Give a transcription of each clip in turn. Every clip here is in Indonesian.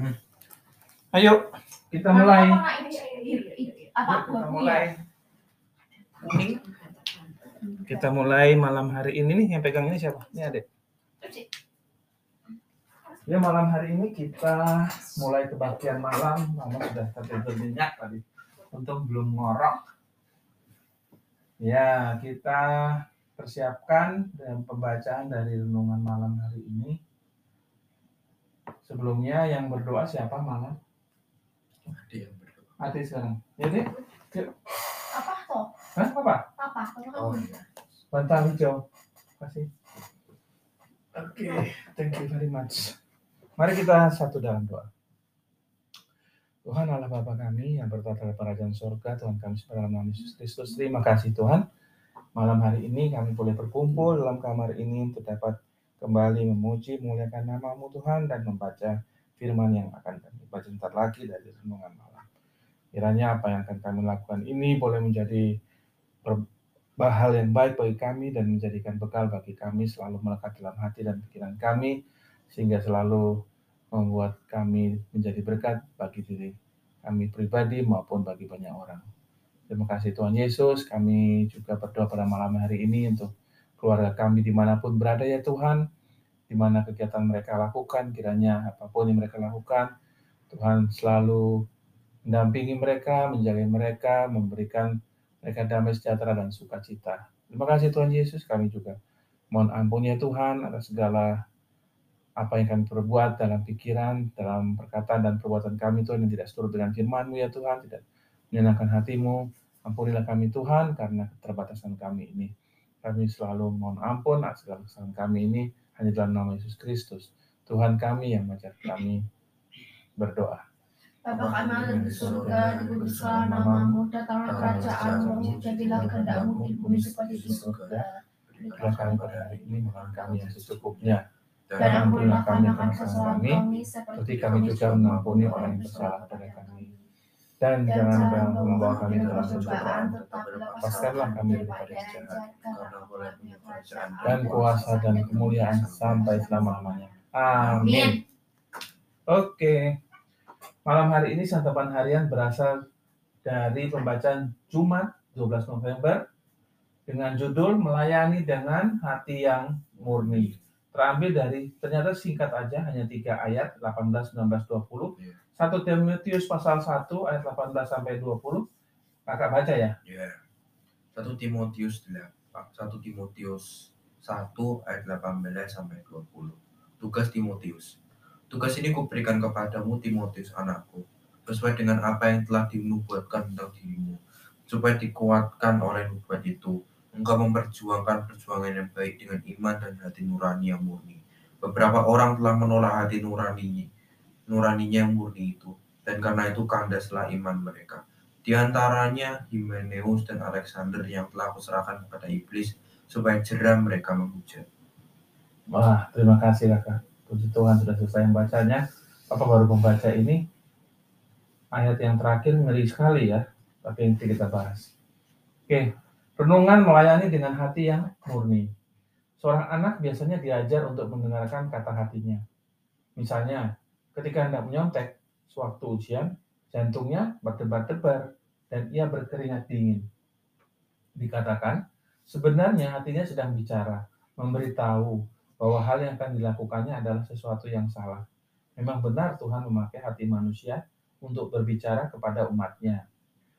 Hmm. Ayo, kita mulai. Kita mulai. malam hari ini nih yang pegang ini siapa? Ini adek. Ya malam hari ini kita mulai kebaktian malam. Mama sudah tertidur nyenyak tadi. Untung belum ngorok. Ya kita persiapkan dengan pembacaan dari renungan malam hari ini. Sebelumnya yang berdoa siapa malam? Ada yang berdoa. Ati sekarang. Ya deh. Apa toh? Hah apa? Apa? Oh kamu. iya. Bantal hijau. Kasih. Oke, thank you very much. Mari kita satu dalam doa. Tuhan Allah Bapa kami yang bertata di kerajaan surga, Tuhan kami sebenarnya nama Yesus Kristus. Terima kasih Tuhan. Malam hari ini kami boleh berkumpul dalam kamar ini untuk dapat kembali memuji, memuliakan namamu Tuhan dan membaca firman yang akan kami baca sebentar lagi dari renungan malam. Kiranya apa yang akan kami lakukan ini boleh menjadi hal yang baik bagi kami dan menjadikan bekal bagi kami selalu melekat dalam hati dan pikiran kami sehingga selalu membuat kami menjadi berkat bagi diri kami pribadi maupun bagi banyak orang. Terima kasih Tuhan Yesus. Kami juga berdoa pada malam hari ini untuk keluarga kami di mana pun berada ya Tuhan. Di mana kegiatan mereka lakukan, kiranya apa pun yang mereka lakukan, Tuhan selalu mendampingi mereka, menjaga mereka, memberikan mereka damai sejahtera dan sukacita. Terima kasih Tuhan Yesus, kami juga mohon ampun ya Tuhan atas segala apa yang kami perbuat dalam pikiran, dalam perkataan dan perbuatan kami Tuhan yang tidak seturut dengan firman-Mu ya Tuhan, tidak menyenangkan hatimu. Ampunilah kami Tuhan karena keterbatasan kami ini. Kami selalu mohon ampun atas segala kesalahan kami ini hanya dalam nama Yesus Kristus. Tuhan kami yang mengajar kami berdoa. Bapa kami yang di surga, dikuduskanlah namamu, datanglah kerajaanmu, jadilah kehendakmu di bumi seperti di surga. Berikanlah kami pada hari ini makan kami yang secukupnya. Dan ampunilah kami akan kesalahan kami, seperti kami juga mengampuni orang yang bersalah pada kami. Dan Dan jangan jangan membawa kami ke dalam pencobaan, lepaskanlah kami daripada yang jahat. jahat, Karena boleh punya kerajaan dan kuasa dan kemuliaan sampai selama-lamanya. Amin. Oke. Malam hari ini santapan harian berasal dari pembacaan Jumat 12 November dengan judul Melayani dengan Hati yang Murni. Terambil dari ternyata singkat aja hanya tiga ayat 18, 19, 20. Iya. 1 Timotius pasal 1 ayat 18 sampai 20. Kakak baca ya. Ya. 1 Timotius 8, 1 Timotius 1 ayat 18 sampai 20. Tugas Timotius. Tugas ini kuberikan kepadamu Timotius anakku, sesuai dengan apa yang telah dinubuatkan tentang dirimu, supaya dikuatkan oleh nubuat itu. Engkau memperjuangkan perjuangan yang baik dengan iman dan hati nurani yang murni. Beberapa orang telah menolak hati nurani nuraninya yang murni itu, dan karena itu kandaslah iman mereka. Di antaranya Himeneus dan Alexander yang telah kuserahkan kepada iblis supaya jerah mereka menghujat. Wah, terima kasih kakak. Puji Tuhan sudah selesai membacanya. Papa baru membaca ini. Ayat yang terakhir ngeri sekali ya. Tapi nanti kita bahas. Oke, renungan melayani dengan hati yang murni. Seorang anak biasanya diajar untuk mendengarkan kata hatinya. Misalnya, ketika hendak menyontek, sewaktu ujian, jantungnya berdebar-debar dan ia berkeringat dingin. Dikatakan, sebenarnya hatinya sedang bicara, memberitahu bahwa hal yang akan dilakukannya adalah sesuatu yang salah. Memang benar Tuhan memakai hati manusia untuk berbicara kepada umatnya.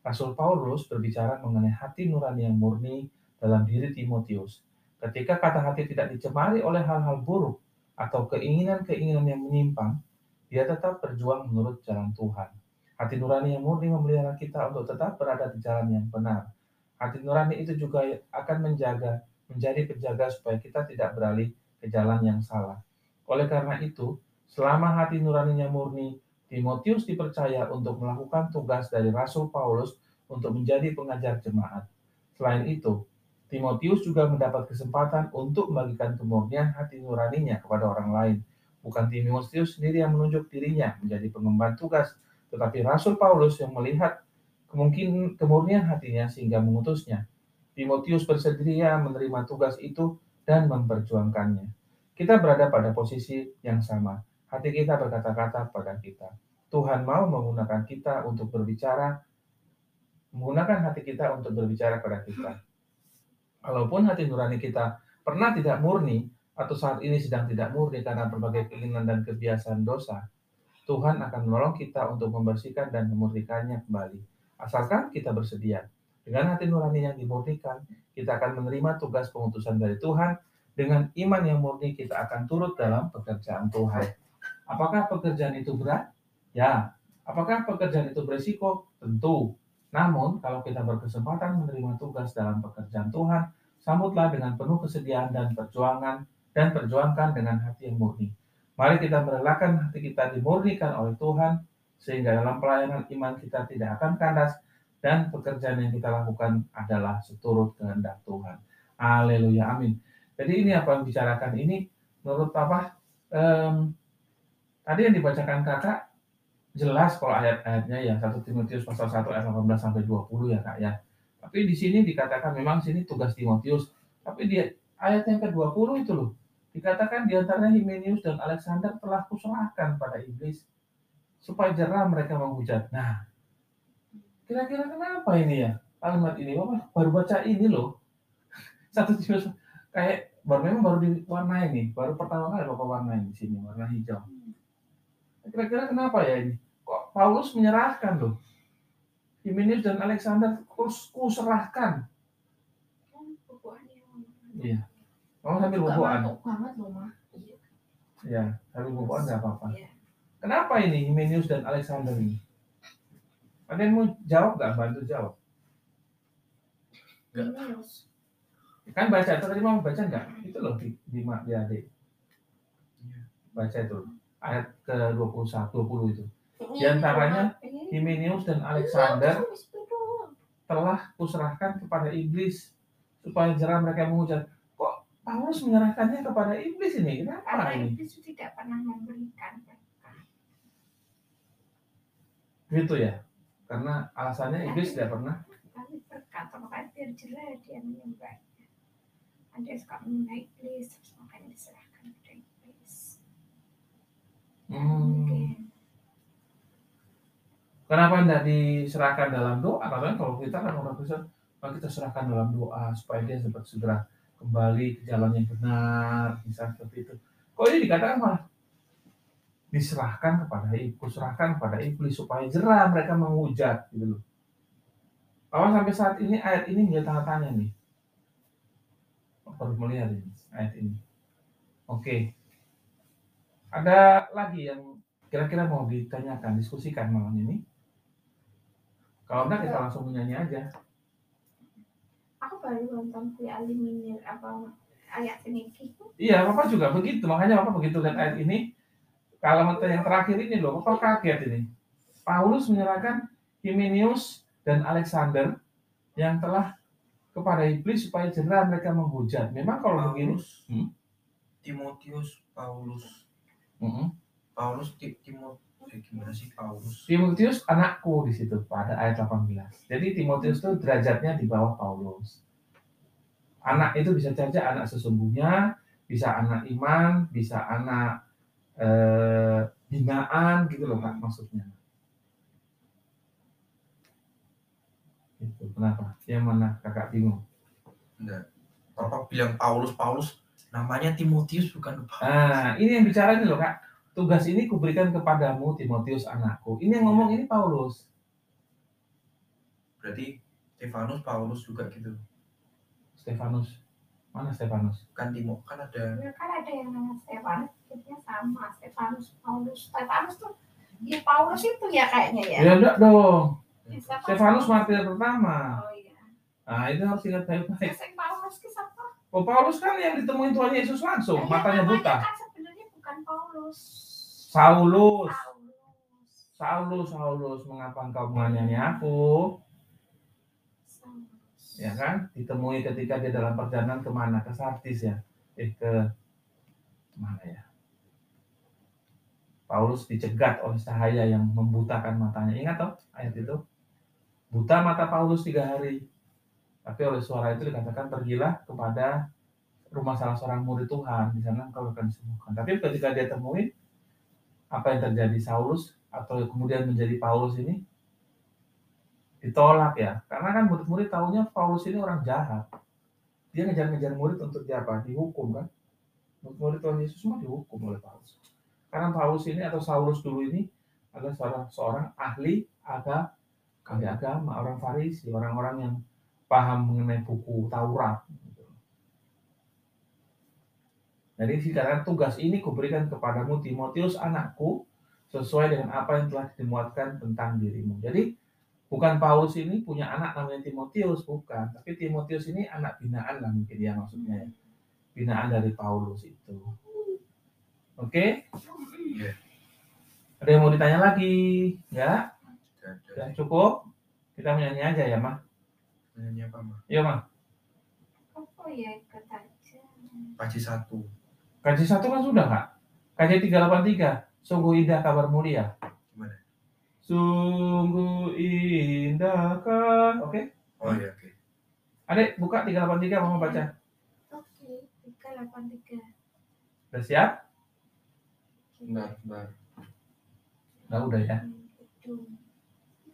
Rasul Paulus berbicara mengenai hati nurani yang murni dalam diri Timotius. Ketika kata hati tidak dicemari oleh hal-hal buruk atau keinginan-keinginan yang menyimpang, dia tetap berjuang menurut jalan Tuhan. Hati nurani yang murni memelihara kita untuk tetap berada di jalan yang benar. Hati nurani itu juga akan menjaga, menjadi penjaga supaya kita tidak beralih ke jalan yang salah. Oleh karena itu, selama hati nuraninya murni, Timotius dipercaya untuk melakukan tugas dari Rasul Paulus untuk menjadi pengajar jemaat. Selain itu, Timotius juga mendapat kesempatan untuk membagikan kemurnian hati nuraninya kepada orang lain. Bukan Timotius sendiri yang menunjuk dirinya menjadi pengemban tugas, tetapi Rasul Paulus yang melihat kemungkinan kemurnian hatinya sehingga mengutusnya. Timotius bersedia menerima tugas itu dan memperjuangkannya. Kita berada pada posisi yang sama. hati kita berkata-kata pada kita. Tuhan mau menggunakan kita untuk berbicara, menggunakan hati kita untuk berbicara pada kita. Walaupun hati nurani kita pernah tidak murni, atau saat ini sedang tidak murni karena berbagai keinginan dan kebiasaan dosa, Tuhan akan menolong kita untuk membersihkan dan memurnikannya kembali. Asalkan kita bersedia. Dengan hati nurani yang dimurnikan, kita akan menerima tugas pengutusan dari Tuhan. Dengan iman yang murni, kita akan turut dalam pekerjaan Tuhan. Apakah pekerjaan itu berat? Ya. Apakah pekerjaan itu berisiko? Tentu. Namun, kalau kita berkesempatan menerima tugas dalam pekerjaan Tuhan, sambutlah dengan penuh kesediaan dan perjuangan dan perjuangkan dengan hati yang murni. Mari kita merelakan hati kita dimurnikan oleh Tuhan, sehingga dalam pelayanan iman kita tidak akan kandas, dan pekerjaan yang kita lakukan adalah seturut kehendak Tuhan. Haleluya, amin. Jadi ini apa yang bicarakan ini, menurut Papa, um, tadi yang dibacakan kakak, jelas kalau ayat-ayatnya ya 1 Timotius pasal 1 ayat 18 sampai 20 ya kak ya. Tapi di sini dikatakan memang sini tugas Timotius, tapi di ayat yang ke-20 itu loh, Dikatakan di antaranya Himenius dan Alexander telah kuserahkan pada iblis supaya jerah mereka menghujat. Nah, kira-kira kenapa ini ya kalimat ini? Bapak baru baca ini loh. Satu jenis kayak baru memang baru diwarnai nih, baru pertama kali bapak warnai di sini warna hijau. Kira-kira kenapa ya ini? Kok Paulus menyerahkan loh? Himenius dan Alexander kuserahkan. Iya. Oh sambil bubuan. banget loh mah. Ya, sambil bubuan nggak apa-apa. Ya. Kenapa ini Himenius dan Alexander ini? Ada yang mau jawab nggak? Bantu jawab. Enggak. Kan baca tadi mau baca nggak? Itu loh di di, di adik. Iya. Baca itu ayat ke 21 20 itu. Di antaranya Himenius dan Alexander telah kuserahkan kepada iblis supaya jerah mereka mengucap Paulus menyerahkannya kepada iblis ini. Kenapa Karena ini? iblis tidak pernah memberikan berkat. Gitu ya. Karena alasannya iblis tidak pernah Tapi berkat, makanya biar jelas dia menyembahnya. Ada suka menyembah iblis, terus makanya diserahkan kepada iblis. Hmm. Mungkin. Kenapa tidak diserahkan dalam doa? Karena kalau kita kan orang Kristen, kita serahkan dalam doa supaya dia dapat segera kembali ke jalan yang benar, misalnya seperti itu. Kok ini dikatakan malah diserahkan kepada iblis, serahkan kepada iblis supaya jerah mereka menghujat gitu loh. Bahwa sampai saat ini ayat ini menjadi tanda tanya nih. Baru melihat ini ayat ini. Oke. Ada lagi yang kira-kira mau ditanyakan, diskusikan malam ini? Kalau enggak kita langsung menyanyi aja aku baru nonton si Aliminir apa ayat ini iya bapak juga begitu. Makanya bapak begitu lihat ayat ini. Kalimat yang terakhir ini loh bapak kaget ini. Paulus menyerahkan Himenius dan Alexander yang telah kepada iblis supaya jerah mereka menghujat. Memang kalau Paulus, begini hmm? Timotius Paulus. Hmm? Paulus Timotius gimana sih Paulus? Timotius anakku di situ pada ayat 18. Jadi Timotius itu derajatnya di bawah Paulus. Anak itu bisa saja anak sesungguhnya, bisa anak iman, bisa anak eh, binaan gitu loh Pak maksudnya. Itu kenapa? Yang mana kakak bingung? Enggak. Papa bilang Paulus, Paulus namanya Timotius bukan Paulus. Nah, ini yang bicara ini loh kak tugas ini kuberikan kepadamu Timotius anakku. Ini yang ngomong ini Paulus. Berarti Stefanus Paulus juga gitu. Stefanus. Mana Stefanus? Kan Timo kan ada. Ya, kan ada yang namanya Stefanus, jadinya sama Stefanus Paulus. Stefanus tuh ya Paulus itu ya kayaknya ya. Ya enggak dong. Ya, Stefanus martir pertama. Oh iya. Nah, itu harus ingat baik-baik. Paulus ke siapa? Oh, Paulus kan yang ditemuin Tuhan Yesus langsung, Ya, matanya namanya buta. Kan Paulus. Saulus. Paulus. Saulus, Saulus, mengapa engkau menganiaya aku? Saulus. Ya kan? Ditemui ketika dia dalam perjalanan ke mana? Ke Sardis ya? Eh, ke mana ya? Paulus dicegat oleh cahaya yang membutakan matanya. Ingat toh ayat itu? Buta mata Paulus tiga hari. Tapi oleh suara itu dikatakan pergilah kepada rumah salah seorang murid Tuhan. Di sana engkau akan disembuhkan. Tapi ketika dia temuin, apa yang terjadi Saulus atau kemudian menjadi Paulus ini ditolak ya. Karena kan murid-murid tahunya Paulus ini orang jahat. Dia ngejar-ngejar murid untuk dia apa? Dihukum kan. Murid-murid Tuhan Yesus semua dihukum oleh Paulus. Karena Paulus ini atau Saulus dulu ini adalah seorang, seorang ahli agama, ahli agama, orang Farisi, orang-orang yang paham mengenai buku Taurat. Jadi dikatakan tugas ini kuberikan kepadamu Timotius anakku sesuai dengan apa yang telah dimuatkan tentang dirimu. Jadi bukan Paulus ini punya anak namanya Timotius, bukan. Tapi Timotius ini anak binaan lah mungkin ya maksudnya ya. Binaan dari Paulus itu. Oke? Iya. Ada yang mau ditanya lagi? Ya? Ada. cukup? Kita menyanyi aja ya, Mah. Nanya apa, Ma? Iya, Mah. Apa ya ikut aja? Paci satu. Kaji satu kan sudah kak. Kaji 383, sungguh indah kabar mulia. Gimana? Sungguh indah kan, oke? Okay? Oh iya, oke. Okay. Adek, buka 383, mama baca. Oke, okay, 383. Udah siap? Nah, nah. Nah, udah ya.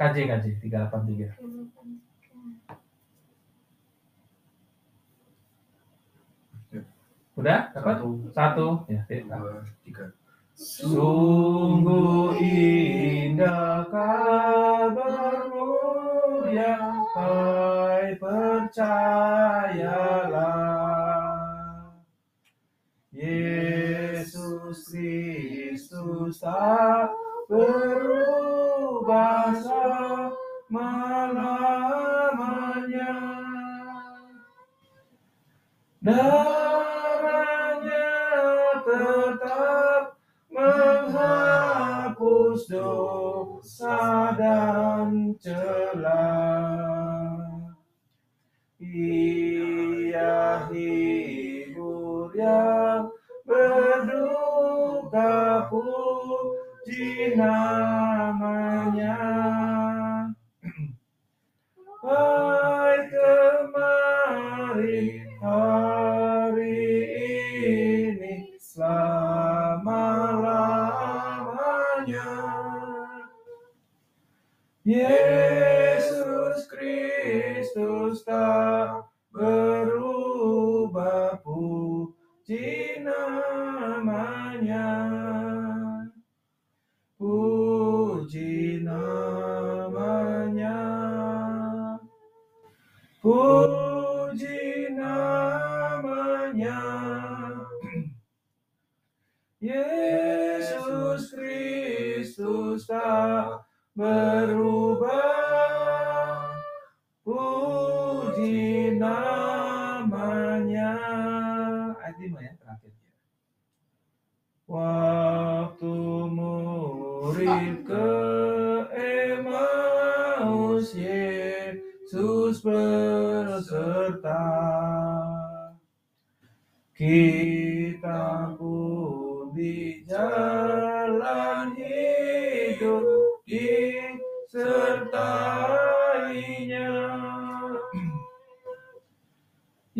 Kaji, kaji, 383. 383. Udah? Dapat? Satu, Satu. Ya, dua, tiga. Sungguh indah kabarmu ya hai percayalah Yesus Kristus tak berubah selama-lamanya Darahnya dosa dan celah. Ia hibur yang berduka puji tak berubah puji namanya. Puji namanya. Puji namanya. Yesus Kristus tak berubah.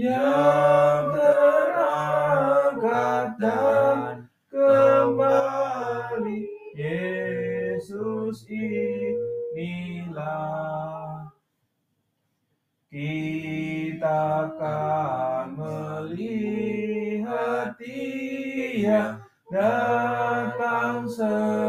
Yang terangkat dan kembali Yesus inilah. Kita akan melihat dia datang segera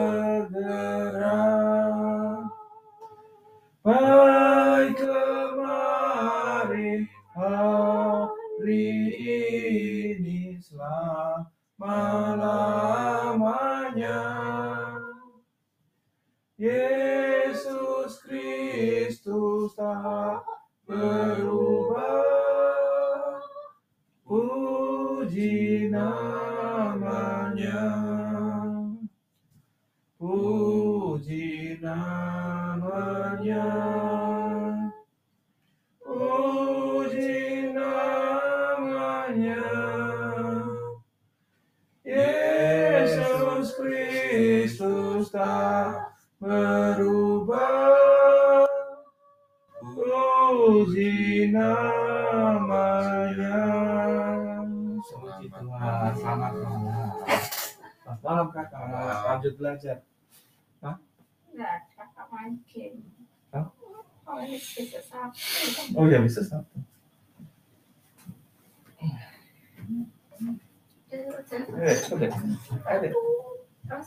Lanjut belajar. Enggak, kakak main game. Hah? Oh, ini bisa Sabtu. Oh ya bisa Sabtu.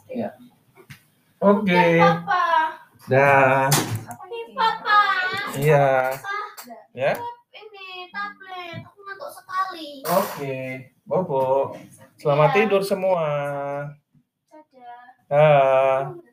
Iya. Oke. Papa. Dah. Apa nih, Papa? Iya. Ya. Ini tablet. Aku ngantuk sekali. Oke. Bobo. Selamat Iya. tidur semua. Dah.